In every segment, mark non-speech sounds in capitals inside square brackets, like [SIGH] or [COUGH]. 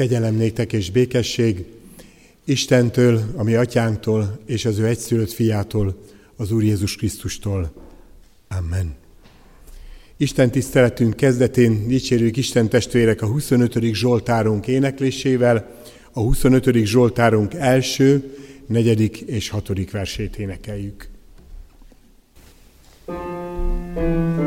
Kegyelem néktek és békesség Istentől, a mi atyánktól és az ő egyszülött fiától, az Úr Jézus Krisztustól. Amen. Isten tiszteletünk kezdetén dicsérjük Isten testvérek a 25. Zsoltárunk éneklésével, a 25. Zsoltárunk első, negyedik és hatodik versét énekeljük. thank you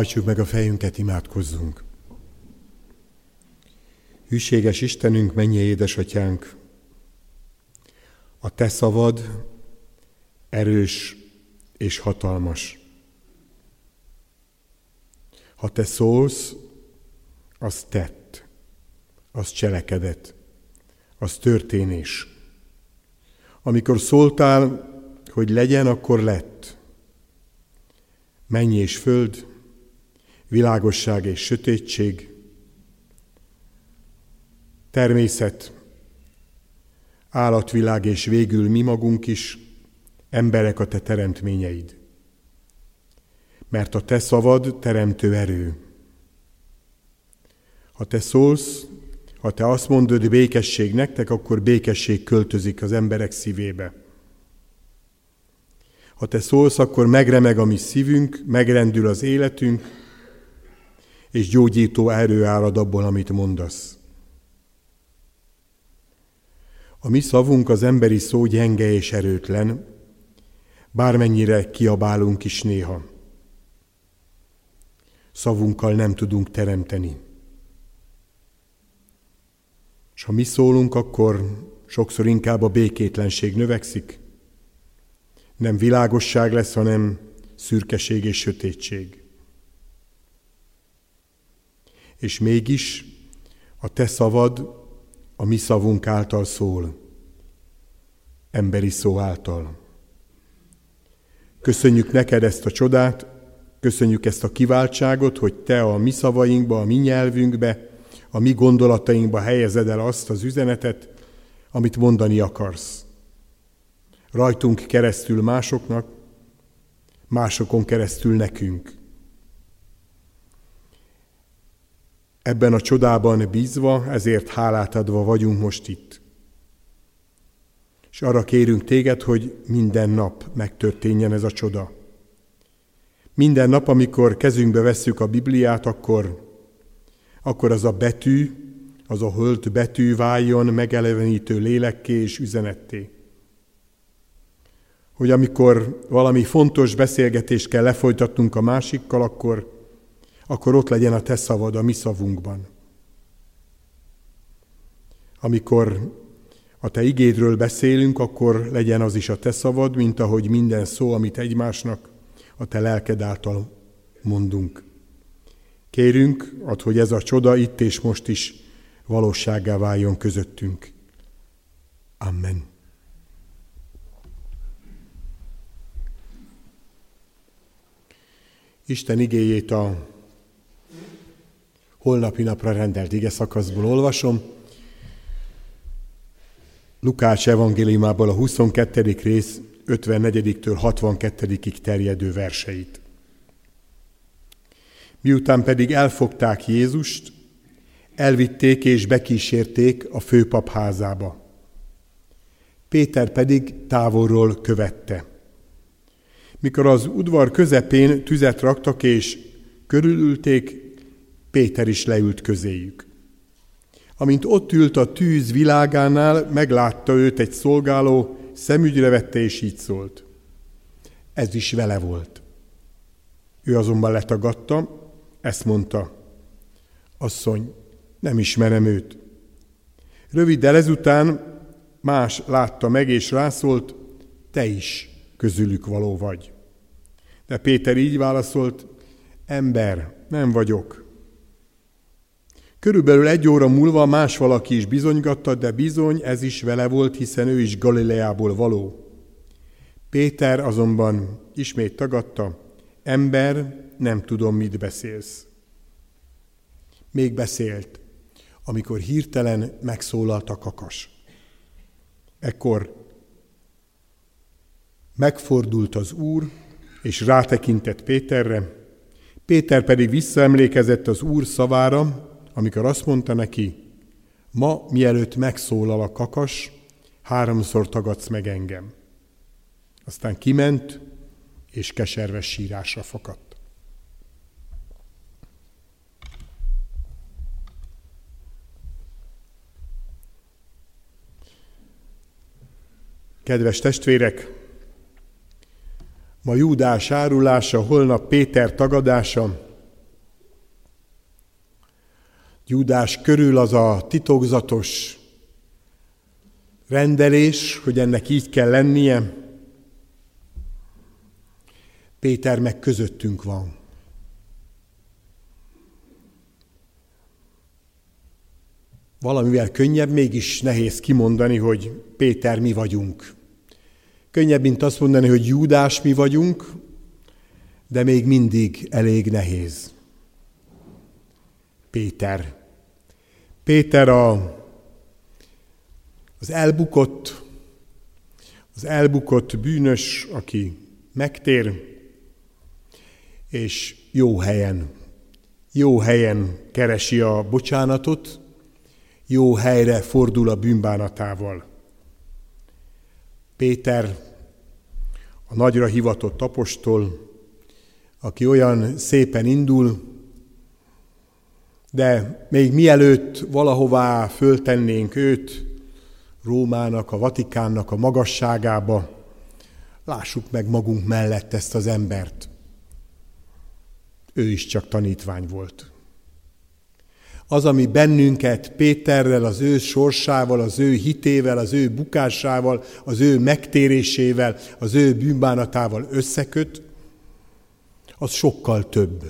Hajtsuk meg a fejünket, imádkozzunk. Hűséges Istenünk, mennyi édesatyánk, A te szavad erős és hatalmas. Ha te szólsz, az tett, az cselekedet, az történés. Amikor szóltál, hogy legyen, akkor lett. Menny és föld, világosság és sötétség, természet, állatvilág és végül mi magunk is, emberek a te teremtményeid. Mert a te szavad teremtő erő. Ha te szólsz, ha te azt mondod békesség nektek, akkor békesség költözik az emberek szívébe. Ha te szólsz, akkor megremeg a mi szívünk, megrendül az életünk, és gyógyító erő árad abból, amit mondasz. A mi szavunk az emberi szó gyenge és erőtlen, bármennyire kiabálunk is néha. Szavunkkal nem tudunk teremteni. És ha mi szólunk, akkor sokszor inkább a békétlenség növekszik. Nem világosság lesz, hanem szürkeség és sötétség. És mégis a te szavad a mi szavunk által szól, emberi szó által. Köszönjük neked ezt a csodát, köszönjük ezt a kiváltságot, hogy te a mi szavainkba, a mi nyelvünkbe, a mi gondolatainkba helyezed el azt az üzenetet, amit mondani akarsz. Rajtunk keresztül másoknak, másokon keresztül nekünk. Ebben a csodában bízva, ezért hálát adva vagyunk most itt. És arra kérünk téged, hogy minden nap megtörténjen ez a csoda. Minden nap, amikor kezünkbe vesszük a Bibliát, akkor, akkor az a betű, az a hölt betű váljon megelevenítő lélekké és üzenetté. Hogy amikor valami fontos beszélgetést kell lefolytatnunk a másikkal, akkor akkor ott legyen a te szavad a mi szavunkban. Amikor a te igédről beszélünk, akkor legyen az is a te szavad, mint ahogy minden szó, amit egymásnak a te lelked által mondunk. Kérünk, ad, hogy ez a csoda itt és most is valósággá váljon közöttünk. Amen. Isten igéjét a holnapi napra rendelt ige szakaszból olvasom. Lukács evangéliumából a 22. rész 54-től 62-ig terjedő verseit. Miután pedig elfogták Jézust, elvitték és bekísérték a főpap házába. Péter pedig távolról követte. Mikor az udvar közepén tüzet raktak és körülülték, Péter is leült közéjük. Amint ott ült a tűz világánál, meglátta őt egy szolgáló, szemügyre vette és így szólt. Ez is vele volt. Ő azonban letagadta, ezt mondta. Asszony, nem ismerem őt. Röviddel ezután más látta meg és rászólt, te is közülük való vagy. De Péter így válaszolt, ember, nem vagyok. Körülbelül egy óra múlva más valaki is bizonygatta, de bizony ez is vele volt, hiszen ő is Galileából való. Péter azonban ismét tagadta, ember, nem tudom, mit beszélsz. Még beszélt, amikor hirtelen megszólalt a kakas. Ekkor megfordult az úr, és rátekintett Péterre, Péter pedig visszaemlékezett az úr szavára, amikor azt mondta neki, ma mielőtt megszólal a kakas, háromszor tagadsz meg engem. Aztán kiment, és keserves sírásra fakadt. Kedves testvérek, ma Júdás árulása, holnap Péter tagadása, Júdás körül az a titokzatos rendelés, hogy ennek így kell lennie. Péter meg közöttünk van. Valamivel könnyebb, mégis nehéz kimondani, hogy Péter mi vagyunk. Könnyebb, mint azt mondani, hogy Júdás mi vagyunk, de még mindig elég nehéz. Péter. Péter a, az elbukott, az elbukott bűnös, aki megtér, és jó helyen, jó helyen keresi a bocsánatot, jó helyre fordul a bűnbánatával. Péter, a nagyra hivatott apostol, aki olyan szépen indul, de még mielőtt valahová föltennénk őt, Rómának, a Vatikánnak a magasságába, lássuk meg magunk mellett ezt az embert. Ő is csak tanítvány volt. Az, ami bennünket Péterrel, az ő sorsával, az ő hitével, az ő bukásával, az ő megtérésével, az ő bűnbánatával összeköt, az sokkal több.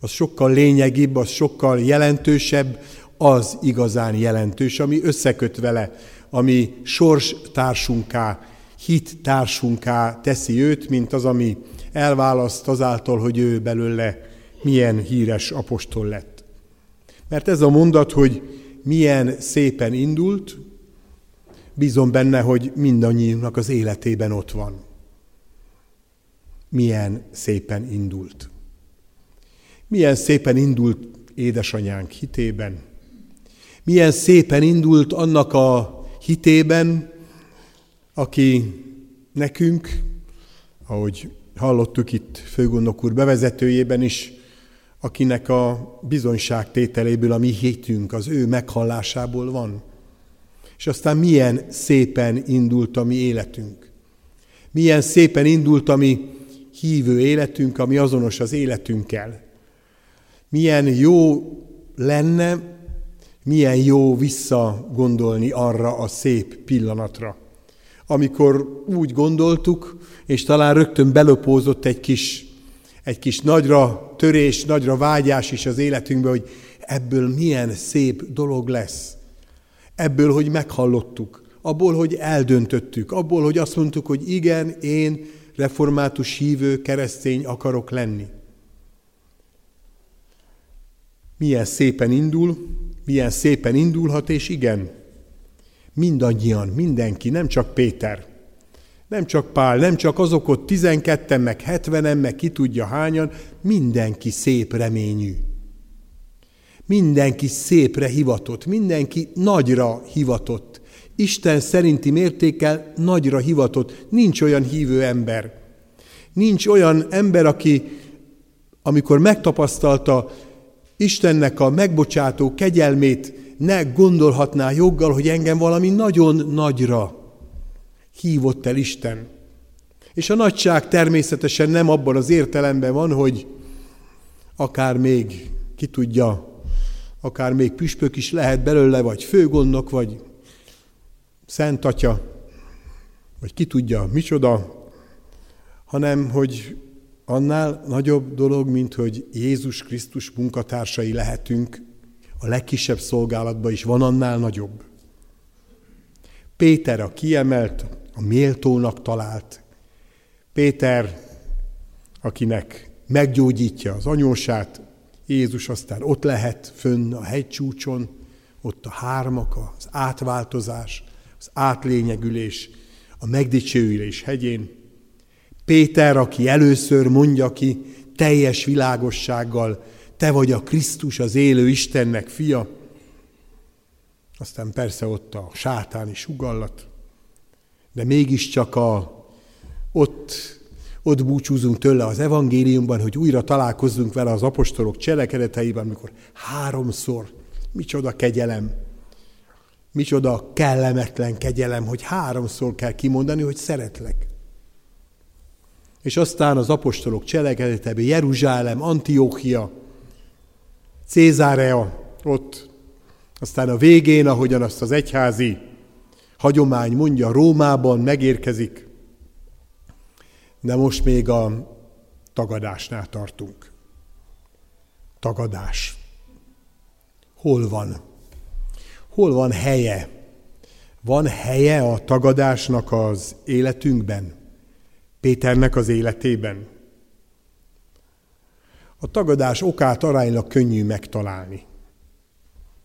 Az sokkal lényegibb, az sokkal jelentősebb, az igazán jelentős, ami összeköt vele, ami sorstársunká, hittársunká teszi őt, mint az, ami elválaszt azáltal, hogy ő belőle milyen híres apostol lett. Mert ez a mondat, hogy milyen szépen indult, bízom benne, hogy mindannyiunknak az életében ott van milyen szépen indult. Milyen szépen indult édesanyánk hitében. Milyen szépen indult annak a hitében, aki nekünk, ahogy hallottuk itt főgondok úr bevezetőjében is, akinek a bizonyságtételéből a mi hitünk, az ő meghallásából van. És aztán milyen szépen indult a mi életünk. Milyen szépen indult a mi hívő életünk, ami azonos az életünkkel. Milyen jó lenne, milyen jó visszagondolni arra a szép pillanatra, amikor úgy gondoltuk, és talán rögtön belopózott egy kis, egy kis nagyra törés, nagyra vágyás is az életünkbe, hogy ebből milyen szép dolog lesz. Ebből, hogy meghallottuk, abból, hogy eldöntöttük, abból, hogy azt mondtuk, hogy igen, én református hívő keresztény akarok lenni. Milyen szépen indul, milyen szépen indulhat, és igen, mindannyian, mindenki, nem csak Péter, nem csak Pál, nem csak azok ott tizenketten, meg hetvenen, meg ki tudja hányan, mindenki szép reményű. Mindenki szépre hivatott, mindenki nagyra hivatott. Isten szerinti mértékkel nagyra hivatott. Nincs olyan hívő ember. Nincs olyan ember, aki, amikor megtapasztalta Istennek a megbocsátó kegyelmét, ne gondolhatná joggal, hogy engem valami nagyon nagyra hívott el Isten. És a nagyság természetesen nem abban az értelemben van, hogy akár még, ki tudja, akár még püspök is lehet belőle, vagy főgondnok, vagy Szent Atya, vagy ki tudja, micsoda, hanem hogy annál nagyobb dolog, mint hogy Jézus Krisztus munkatársai lehetünk, a legkisebb szolgálatban is van annál nagyobb. Péter a kiemelt, a méltónak talált. Péter, akinek meggyógyítja az anyósát, Jézus aztán ott lehet fönn a hegycsúcson, ott a hármak, az átváltozás, az átlényegülés, a megdicsőülés hegyén. Péter, aki először mondja ki teljes világossággal, te vagy a Krisztus, az élő Istennek fia. Aztán persze ott a sátáni sugallat, de mégiscsak a, ott, ott búcsúzunk tőle az evangéliumban, hogy újra találkozzunk vele az apostolok cselekedeteiben, amikor háromszor, micsoda kegyelem, Micsoda kellemetlen kegyelem, hogy háromszor kell kimondani, hogy szeretlek. És aztán az apostolok cselekedetében Jeruzsálem, Antiókia, Cézárea, ott aztán a végén, ahogyan azt az egyházi hagyomány mondja, Rómában megérkezik, de most még a tagadásnál tartunk. Tagadás. Hol van? Hol van helye? Van helye a tagadásnak az életünkben? Péternek az életében? A tagadás okát aránylag könnyű megtalálni.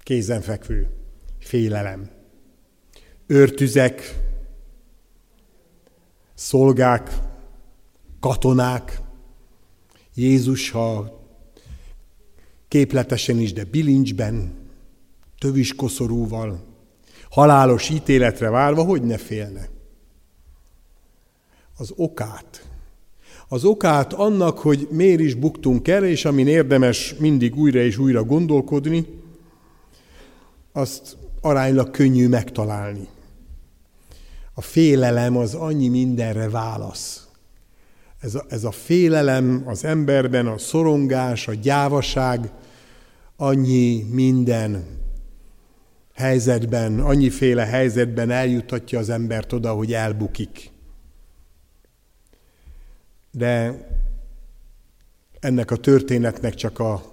Kézenfekvő, félelem, őrtüzek, szolgák, katonák. Jézus, ha képletesen is, de bilincsben, tövis koszorúval, halálos ítéletre várva, hogy ne félne. Az okát, az okát annak, hogy miért is buktunk el, és amin érdemes mindig újra és újra gondolkodni, azt aránylag könnyű megtalálni. A félelem az annyi mindenre válasz. Ez a, ez a félelem az emberben, a szorongás, a gyávaság, annyi minden helyzetben, annyiféle helyzetben eljutatja az embert oda, hogy elbukik. De ennek a történetnek csak a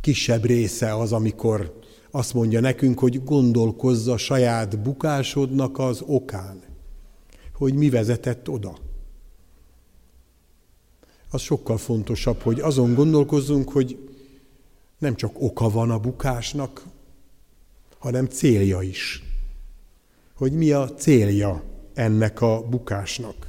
kisebb része az, amikor azt mondja nekünk, hogy gondolkozza saját bukásodnak az okán, hogy mi vezetett oda. Az sokkal fontosabb, hogy azon gondolkozzunk, hogy nem csak oka van a bukásnak, hanem célja is. Hogy mi a célja ennek a bukásnak.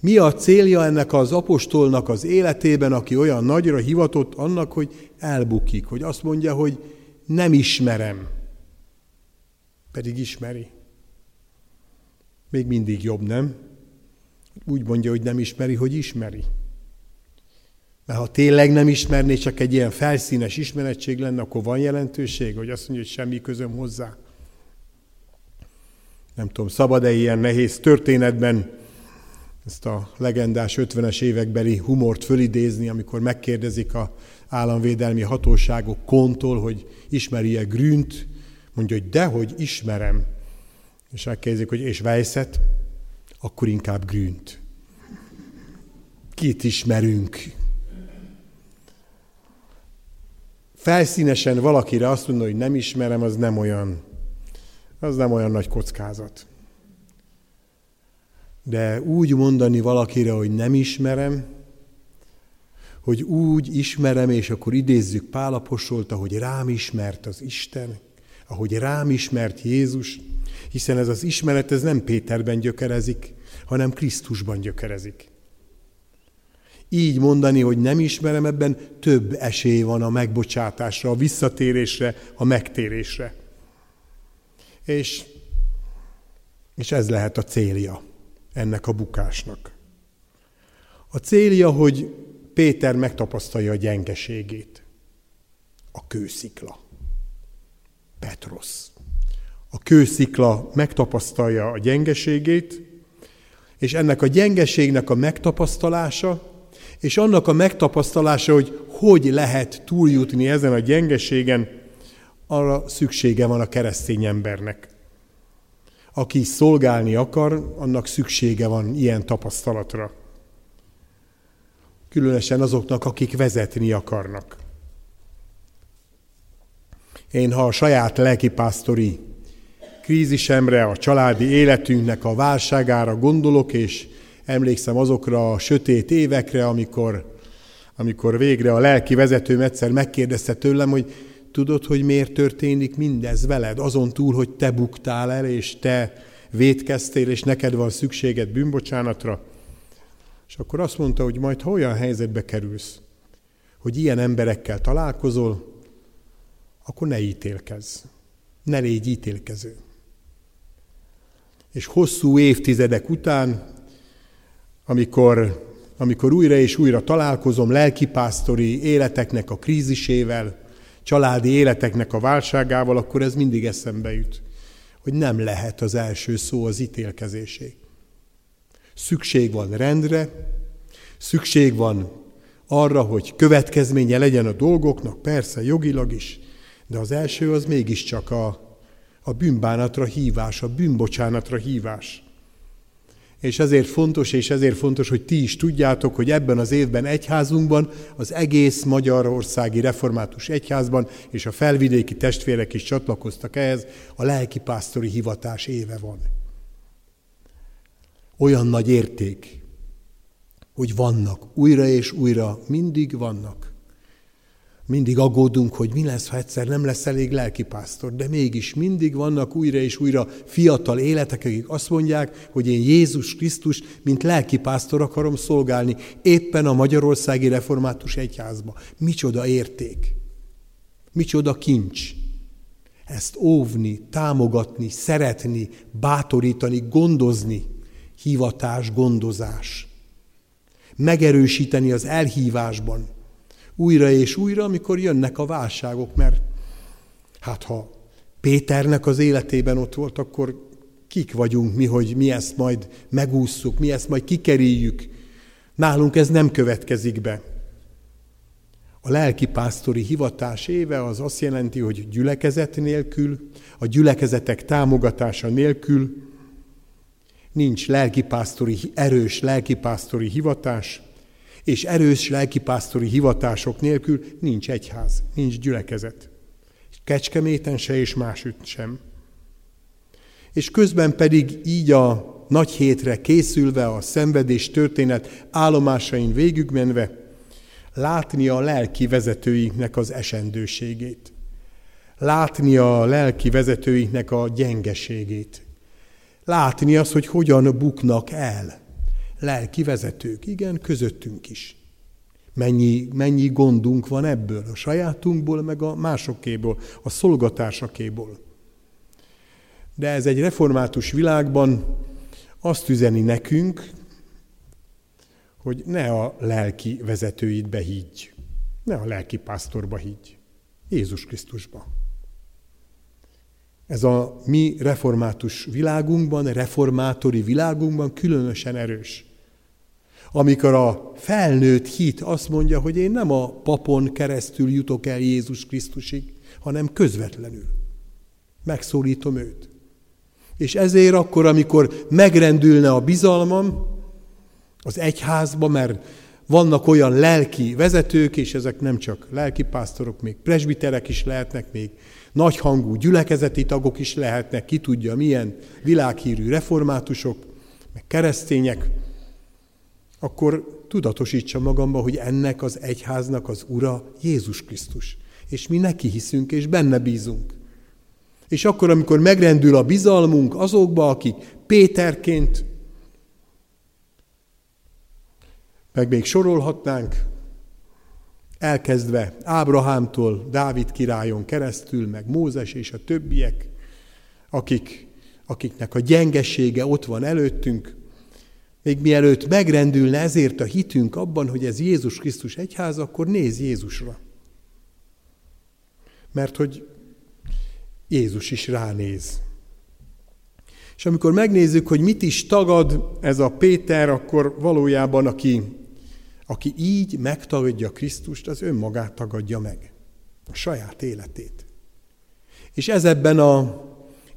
Mi a célja ennek az apostolnak az életében, aki olyan nagyra hivatott annak, hogy elbukik, hogy azt mondja, hogy nem ismerem, pedig ismeri. Még mindig jobb, nem? Úgy mondja, hogy nem ismeri, hogy ismeri. Mert ha tényleg nem ismerné, csak egy ilyen felszínes ismerettség lenne, akkor van jelentőség, hogy azt mondja, hogy semmi közöm hozzá. Nem tudom, szabad-e ilyen nehéz történetben ezt a legendás 50-es évekbeli humort fölidézni, amikor megkérdezik a államvédelmi hatóságok kontól, hogy ismeri-e Grünt, mondja, hogy dehogy ismerem. És megkérdezik, hogy és Weisset, akkor inkább Grünt. Kit ismerünk? Felszínesen valakire azt mondani, hogy nem ismerem, az nem olyan, az nem olyan nagy kockázat. De úgy mondani valakire, hogy nem ismerem, hogy úgy ismerem, és akkor idézzük Pálaposolta, hogy rám ismert az Isten, ahogy rám ismert Jézus, hiszen ez az ismeret ez nem Péterben gyökerezik, hanem Krisztusban gyökerezik. Így mondani, hogy nem ismerem, ebben több esély van a megbocsátásra, a visszatérésre, a megtérésre. És, és ez lehet a célja ennek a bukásnak. A célja, hogy Péter megtapasztalja a gyengeségét. A kőszikla. Petros. A kőszikla megtapasztalja a gyengeségét, és ennek a gyengeségnek a megtapasztalása, és annak a megtapasztalása, hogy hogy lehet túljutni ezen a gyengeségen, arra szüksége van a keresztény embernek. Aki szolgálni akar, annak szüksége van ilyen tapasztalatra különösen azoknak, akik vezetni akarnak. Én, ha a saját lelkipásztori krízisemre, a családi életünknek a válságára gondolok, és emlékszem azokra a sötét évekre, amikor, amikor végre a lelki vezetőm egyszer megkérdezte tőlem, hogy tudod, hogy miért történik mindez veled, azon túl, hogy te buktál el, és te védkeztél, és neked van szükséged bűnbocsánatra. És akkor azt mondta, hogy majd ha olyan helyzetbe kerülsz, hogy ilyen emberekkel találkozol, akkor ne ítélkezz. Ne légy ítélkező. És hosszú évtizedek után, amikor, amikor újra és újra találkozom lelkipásztori életeknek a krízisével, családi életeknek a válságával, akkor ez mindig eszembe jut, hogy nem lehet az első szó az ítélkezésé. Szükség van rendre, szükség van arra, hogy következménye legyen a dolgoknak, persze jogilag is, de az első az mégiscsak a, a bűnbánatra hívás, a bűnbocsánatra hívás. És ezért fontos, és ezért fontos, hogy ti is tudjátok, hogy ebben az évben egyházunkban, az egész Magyarországi Református Egyházban, és a felvidéki testvérek is csatlakoztak ehhez, a lelkipásztori hivatás éve van. Olyan nagy érték, hogy vannak, újra és újra mindig vannak mindig aggódunk, hogy mi lesz, ha egyszer nem lesz elég lelkipásztor, de mégis mindig vannak újra és újra fiatal életek, akik azt mondják, hogy én Jézus Krisztus, mint lelkipásztor akarom szolgálni éppen a Magyarországi Református Egyházba. Micsoda érték, micsoda kincs. Ezt óvni, támogatni, szeretni, bátorítani, gondozni, hivatás, gondozás. Megerősíteni az elhívásban, újra és újra, amikor jönnek a válságok, mert hát ha Péternek az életében ott volt, akkor kik vagyunk mi, hogy mi ezt majd megússzuk, mi ezt majd kikerüljük. Nálunk ez nem következik be. A lelkipásztori hivatás éve az azt jelenti, hogy gyülekezet nélkül, a gyülekezetek támogatása nélkül nincs lelkipásztori, erős lelkipásztori hivatás, és erős lelkipásztori hivatások nélkül nincs egyház, nincs gyülekezet. Kecskeméten se és másütt sem. És közben pedig így a nagy hétre készülve, a szenvedés történet állomásain végigmenve, látni a lelki vezetőinknek az esendőségét. Látni a lelki vezetőinknek a gyengeségét. Látni azt, hogy hogyan buknak el lelki vezetők, igen, közöttünk is. Mennyi, mennyi gondunk van ebből, a sajátunkból, meg a másokéból, a szolgatársakéból. De ez egy református világban azt üzeni nekünk, hogy ne a lelki vezetőidbe higgy, ne a lelki pásztorba higgy, Jézus Krisztusba. Ez a mi református világunkban, reformátori világunkban különösen erős. Amikor a felnőtt hit azt mondja, hogy én nem a papon keresztül jutok el Jézus Krisztusig, hanem közvetlenül. Megszólítom őt. És ezért akkor, amikor megrendülne a bizalmam az egyházba, mert vannak olyan lelki vezetők, és ezek nem csak lelki pásztorok, még presbiterek is lehetnek, még nagyhangú gyülekezeti tagok is lehetnek, ki tudja milyen világhírű reformátusok, meg keresztények, akkor tudatosítsa magamba, hogy ennek az egyháznak az ura Jézus Krisztus. És mi neki hiszünk, és benne bízunk. És akkor, amikor megrendül a bizalmunk azokba, akik Péterként, meg még sorolhatnánk, elkezdve Ábrahámtól, Dávid királyon keresztül, meg Mózes és a többiek, akik, akiknek a gyengesége ott van előttünk, még mielőtt megrendülne ezért a hitünk abban, hogy ez Jézus Krisztus egyház, akkor néz Jézusra. Mert hogy Jézus is ránéz. És amikor megnézzük, hogy mit is tagad ez a Péter, akkor valójában aki, aki így megtagadja Krisztust, az önmagát tagadja meg. A saját életét. És ez ebben a,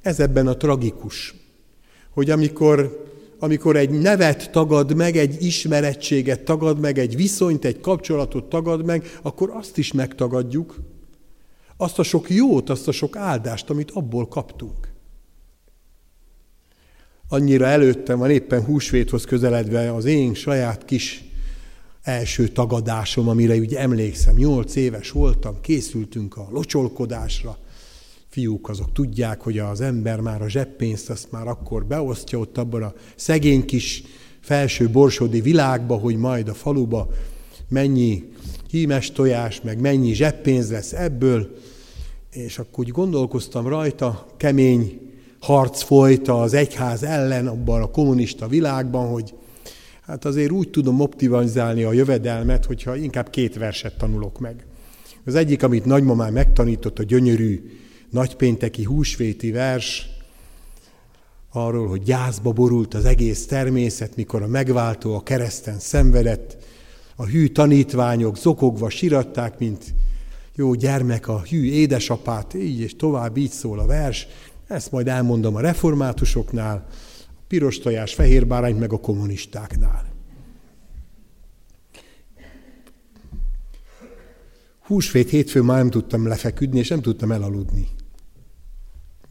ez ebben a tragikus, hogy amikor amikor egy nevet tagad meg, egy ismerettséget tagad meg, egy viszonyt, egy kapcsolatot tagad meg, akkor azt is megtagadjuk, azt a sok jót, azt a sok áldást, amit abból kaptunk. Annyira előttem van éppen húsvéthoz közeledve az én saját kis első tagadásom, amire ugye emlékszem, nyolc éves voltam, készültünk a locsolkodásra, fiúk azok tudják, hogy az ember már a zseppénzt azt már akkor beosztja ott abban a szegény kis felső borsodi világba, hogy majd a faluba mennyi hímes tojás, meg mennyi zseppénz lesz ebből, és akkor úgy gondolkoztam rajta, kemény harc folyt az egyház ellen abban a kommunista világban, hogy hát azért úgy tudom optimalizálni a jövedelmet, hogyha inkább két verset tanulok meg. Az egyik, amit nagymamám megtanított, a gyönyörű nagypénteki húsvéti vers arról, hogy gyászba borult az egész természet, mikor a megváltó a kereszten szenvedett, a hű tanítványok zokogva siratták, mint jó gyermek a hű édesapát, így és tovább így szól a vers. Ezt majd elmondom a reformátusoknál, a piros tojás, fehér bárányt meg a kommunistáknál. Húsvét hétfőn már nem tudtam lefeküdni, és nem tudtam elaludni.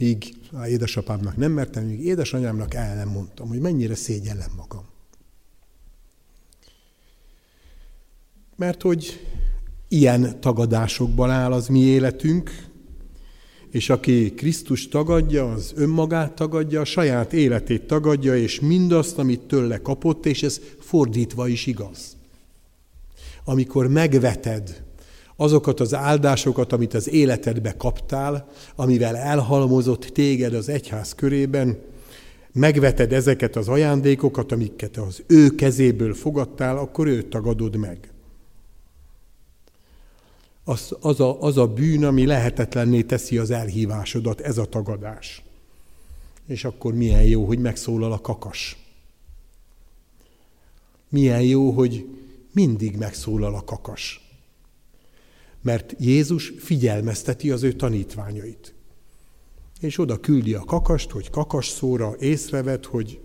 Míg a édesapámnak nem mertem, míg édesanyámnak el nem mondtam, hogy mennyire szégyellem magam. Mert hogy ilyen tagadásokban áll az mi életünk, és aki Krisztus tagadja, az önmagát tagadja, a saját életét tagadja, és mindazt, amit tőle kapott, és ez fordítva is igaz. Amikor megveted azokat az áldásokat, amit az életedbe kaptál, amivel elhalmozott téged az egyház körében, megveted ezeket az ajándékokat, amiket az ő kezéből fogadtál, akkor őt tagadod meg. Az, az, a, az a bűn, ami lehetetlenné teszi az elhívásodat, ez a tagadás. És akkor milyen jó, hogy megszólal a kakas. Milyen jó, hogy mindig megszólal a kakas mert Jézus figyelmezteti az ő tanítványait. És oda küldi a kakast, hogy kakas szóra észrevet, hogy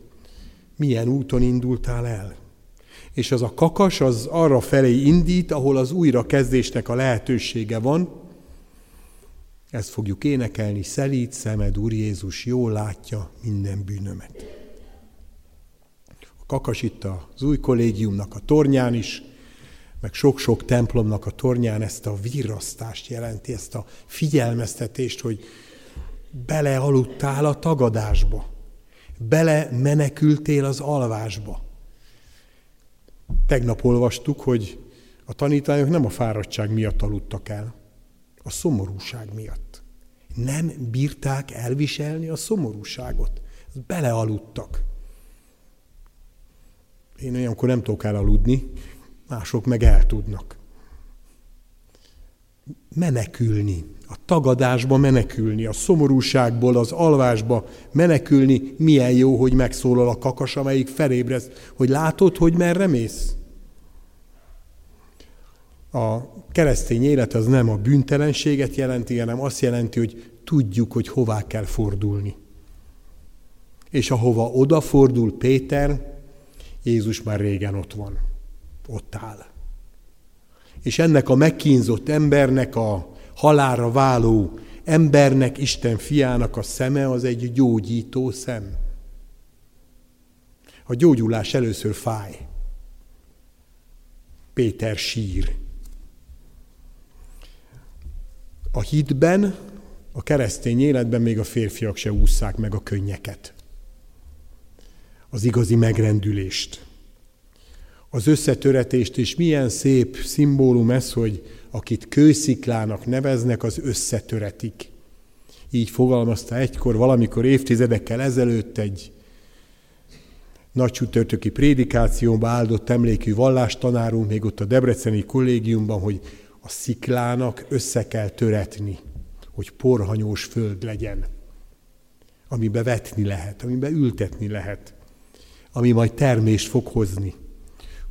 milyen úton indultál el. És az a kakas az arra felé indít, ahol az újrakezdésnek a lehetősége van. Ezt fogjuk énekelni, szelít szemed, Úr Jézus, jól látja minden bűnömet. A kakas itt az új kollégiumnak a tornyán is, meg sok-sok templomnak a tornyán ezt a virrasztást jelenti, ezt a figyelmeztetést, hogy belealudtál a tagadásba, bele menekültél az alvásba. Tegnap olvastuk, hogy a tanítványok nem a fáradtság miatt aludtak el, a szomorúság miatt. Nem bírták elviselni a szomorúságot. Belealudtak. Én olyankor nem tudok elaludni, mások meg el tudnak. Menekülni, a tagadásba menekülni, a szomorúságból az alvásba menekülni, milyen jó, hogy megszólal a kakas, amelyik felébreszt, hogy látod, hogy merre mész. A keresztény élet az nem a bűntelenséget jelenti, hanem azt jelenti, hogy tudjuk, hogy hová kell fordulni. És ahova odafordul Péter, Jézus már régen ott van ott áll. És ennek a megkínzott embernek, a halára váló embernek, Isten fiának a szeme az egy gyógyító szem. A gyógyulás először fáj. Péter sír. A hitben, a keresztény életben még a férfiak se ússzák meg a könnyeket. Az igazi megrendülést az összetöretést, és milyen szép szimbólum ez, hogy akit kősziklának neveznek, az összetöretik. Így fogalmazta egykor, valamikor évtizedekkel ezelőtt egy nagy csütörtöki áldott emlékű vallástanárunk, még ott a Debreceni kollégiumban, hogy a sziklának össze kell töretni, hogy porhanyós föld legyen, amibe vetni lehet, amibe ültetni lehet, ami majd termést fog hozni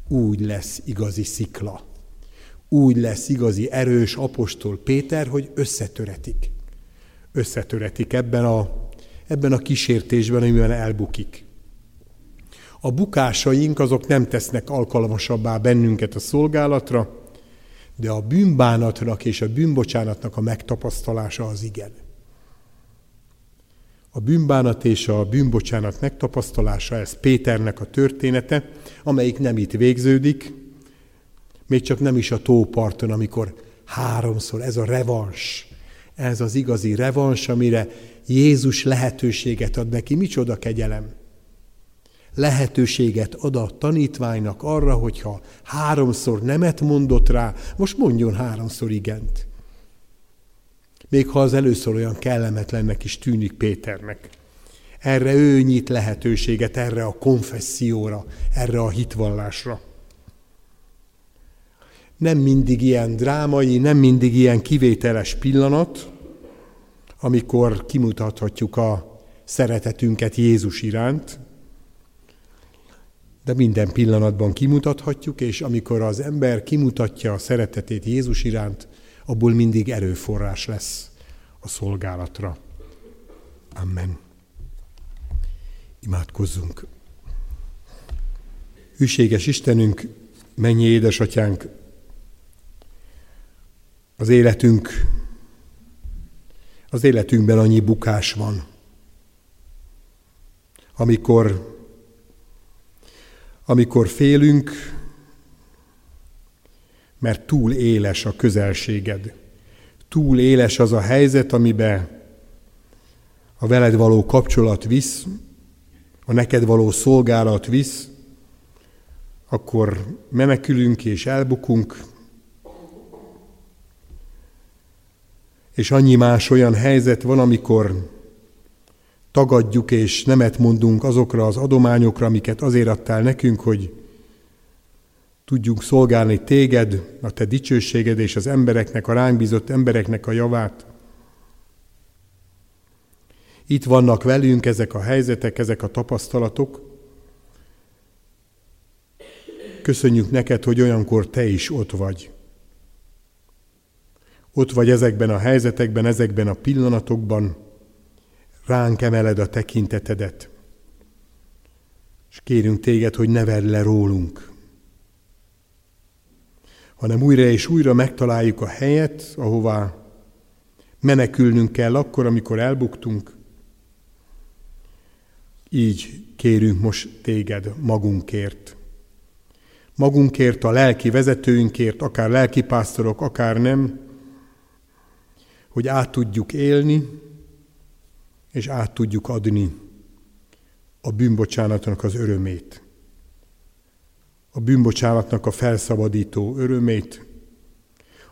úgy lesz igazi szikla. Úgy lesz igazi erős apostol Péter, hogy összetöretik. Összetöretik ebben a, ebben a kísértésben, amiben elbukik. A bukásaink azok nem tesznek alkalmasabbá bennünket a szolgálatra, de a bűnbánatnak és a bűnbocsánatnak a megtapasztalása az igen. A bűnbánat és a bűnbocsánat megtapasztalása, ez Péternek a története, amelyik nem itt végződik, még csak nem is a tóparton, amikor háromszor, ez a revans, ez az igazi revans, amire Jézus lehetőséget ad neki. Micsoda kegyelem! Lehetőséget ad a tanítványnak arra, hogyha háromszor nemet mondott rá, most mondjon háromszor igent még ha az először olyan kellemetlennek is tűnik Péternek. Erre ő nyit lehetőséget, erre a konfesszióra, erre a hitvallásra. Nem mindig ilyen drámai, nem mindig ilyen kivételes pillanat, amikor kimutathatjuk a szeretetünket Jézus iránt, de minden pillanatban kimutathatjuk, és amikor az ember kimutatja a szeretetét Jézus iránt, abból mindig erőforrás lesz a szolgálatra. Amen. Imádkozzunk. Hűséges Istenünk, mennyi édesatyánk, az életünk, az életünkben annyi bukás van, amikor, amikor félünk, mert túl éles a közelséged. Túl éles az a helyzet, amiben a veled való kapcsolat visz, a neked való szolgálat visz, akkor menekülünk és elbukunk, és annyi más olyan helyzet van, amikor tagadjuk és nemet mondunk azokra az adományokra, amiket azért adtál nekünk, hogy tudjunk szolgálni téged, a te dicsőséged és az embereknek, a ránk bízott embereknek a javát. Itt vannak velünk ezek a helyzetek, ezek a tapasztalatok. Köszönjük neked, hogy olyankor te is ott vagy. Ott vagy ezekben a helyzetekben, ezekben a pillanatokban, ránk emeled a tekintetedet, és kérünk téged, hogy ne vedd le rólunk, hanem újra és újra megtaláljuk a helyet, ahová menekülnünk kell akkor, amikor elbuktunk, így kérünk most téged magunkért. Magunkért, a lelki vezetőinkért, akár lelkipásztorok, akár nem, hogy át tudjuk élni, és át tudjuk adni a bűnbocsánatnak az örömét. A bűnbocsánatnak a felszabadító örömét,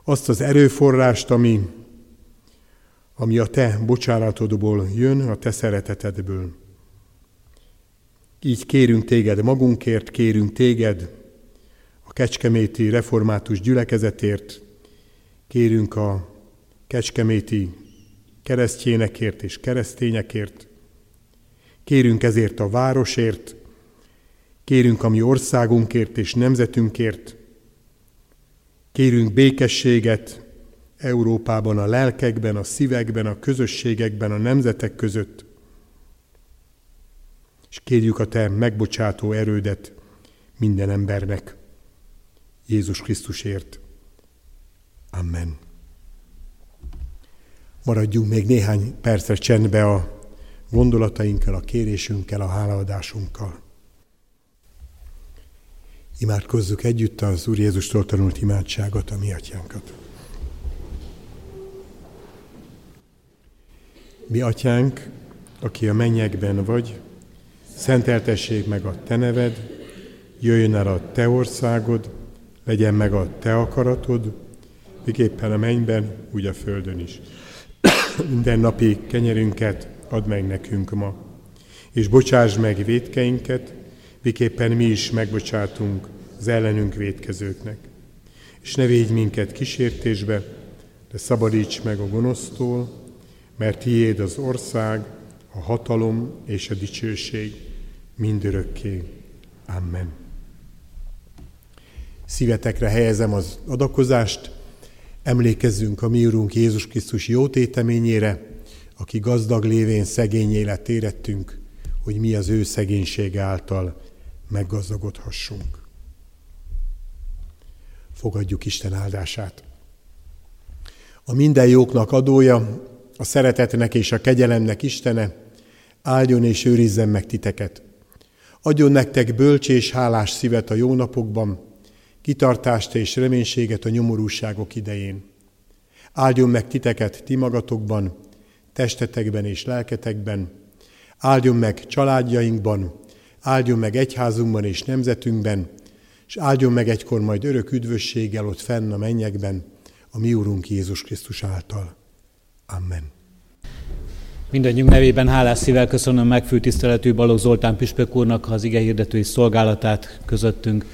azt az erőforrást, ami, ami a te bocsánatodból jön, a te szeretetedből. Így kérünk téged magunkért, kérünk téged a Kecskeméti Református gyülekezetért, kérünk a Kecskeméti keresztjénekért és keresztényekért, kérünk ezért a városért, kérünk a mi országunkért és nemzetünkért, kérünk békességet Európában, a lelkekben, a szívekben, a közösségekben, a nemzetek között, és kérjük a Te megbocsátó erődet minden embernek. Jézus Krisztusért. Amen. Maradjunk még néhány percre csendbe a gondolatainkkal, a kérésünkkel, a hálaadásunkkal. Imádkozzuk együtt az Úr Jézustól tanult imádságot, a mi atyánkat. Mi atyánk, aki a mennyekben vagy, szenteltessék meg a te neved, jöjjön el a te országod, legyen meg a te akaratod, miképpen a mennyben, úgy a földön is. [COUGHS] Minden napi kenyerünket add meg nekünk ma, és bocsáss meg védkeinket, miképpen mi is megbocsátunk az ellenünk védkezőknek. És ne védj minket kísértésbe, de szabadíts meg a gonosztól, mert tiéd az ország, a hatalom és a dicsőség mindörökké. Amen. Szívetekre helyezem az adakozást, emlékezzünk a mi Urunk Jézus Krisztus jó téteményére, aki gazdag lévén szegény élet érettünk, hogy mi az ő szegénysége által meggazdagodhassunk. Fogadjuk Isten áldását. A minden jóknak adója, a szeretetnek és a kegyelemnek Istene, áldjon és őrizzen meg titeket. Adjon nektek bölcs és hálás szívet a jó napokban, kitartást és reménységet a nyomorúságok idején. Áldjon meg titeket ti magatokban, testetekben és lelketekben, áldjon meg családjainkban, áldjon meg egyházunkban és nemzetünkben, és áldjon meg egykor majd örök üdvösséggel ott fenn a mennyekben, a mi Úrunk Jézus Krisztus által. Amen. Mindannyiunk nevében hálás szívvel köszönöm megfültiszteletű Balogh Zoltán Püspök úrnak az ige hirdetői szolgálatát közöttünk.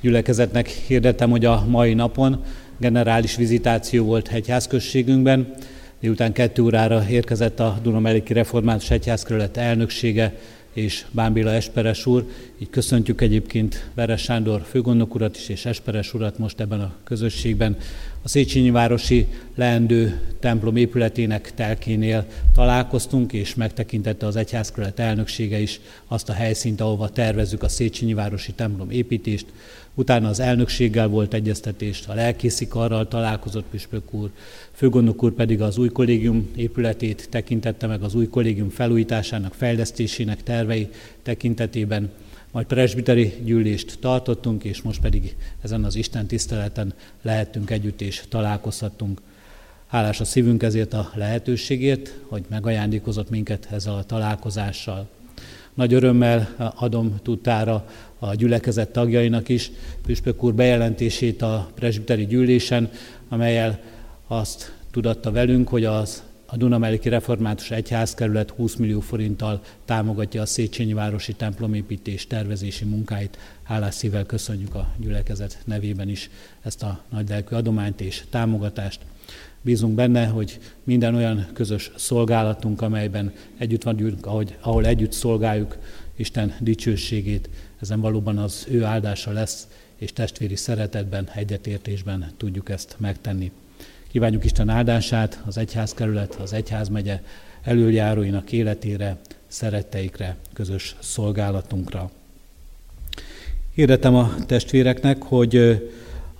Gyülekezetnek hirdettem, hogy a mai napon generális vizitáció volt hegyházközségünkben, miután kettő órára érkezett a Dunameliki Református Egyházkerület elnöksége és Bámbila Esperes úr, Így köszöntjük egyébként Veres Sándor főgondnok urat is, és Esperes urat most ebben a közösségben. A Széchenyi városi leendő templom épületének telkénél találkoztunk, és megtekintette az egyházkerület elnöksége is azt a helyszínt, ahova tervezzük a Széchenyi városi templom építést. Utána az elnökséggel volt egyeztetés, a lelkészi karral találkozott Püspök úr, főgondnok úr pedig az új kollégium épületét tekintette meg az új kollégium felújításának, fejlesztésének tervei tekintetében majd presbiteri gyűlést tartottunk, és most pedig ezen az Isten tiszteleten lehettünk együtt és találkozhattunk. Hálás a szívünk ezért a lehetőségért, hogy megajándékozott minket ezzel a találkozással. Nagy örömmel adom tudtára a gyülekezet tagjainak is Püspök úr bejelentését a presbiteri gyűlésen, amelyel azt tudatta velünk, hogy az a Dunamelki Református Egyházkerület 20 millió forinttal támogatja a Széchenyi Városi templomépítés tervezési munkáit. Hálás szívvel köszönjük a gyülekezet nevében is ezt a nagylelkű adományt és támogatást. Bízunk benne, hogy minden olyan közös szolgálatunk, amelyben együtt vagyunk, ahogy, ahol együtt szolgáljuk Isten dicsőségét, ezen valóban az ő áldása lesz, és testvéri szeretetben, egyetértésben tudjuk ezt megtenni. Kívánjuk Isten áldását az egyházkerület, az egyházmegye előjáróinak életére, szeretteikre, közös szolgálatunkra. Hirdetem a testvéreknek, hogy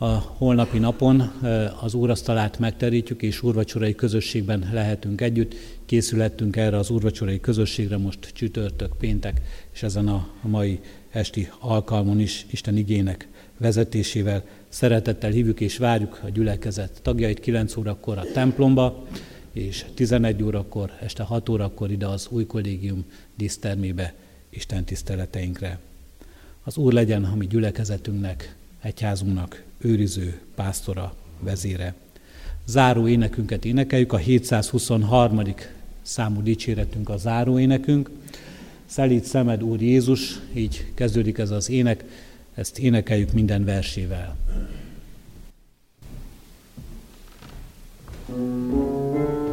a holnapi napon az úrasztalát megterítjük, és úrvacsorai közösségben lehetünk együtt. Készülettünk erre az úrvacsorai közösségre most csütörtök, péntek, és ezen a mai esti alkalmon is Isten igének vezetésével Szeretettel hívjuk és várjuk a gyülekezet tagjait 9 órakor a templomba, és 11 órakor, este 6 órakor ide az új kollégium dísztermébe, Isten tiszteleteinkre. Az Úr legyen a mi gyülekezetünknek, egyházunknak őriző, pásztora, vezére. Záró énekünket énekeljük, a 723. számú dicséretünk a záró énekünk. Szelít szemed, Úr Jézus, így kezdődik ez az ének, ezt énekeljük minden versével. thank you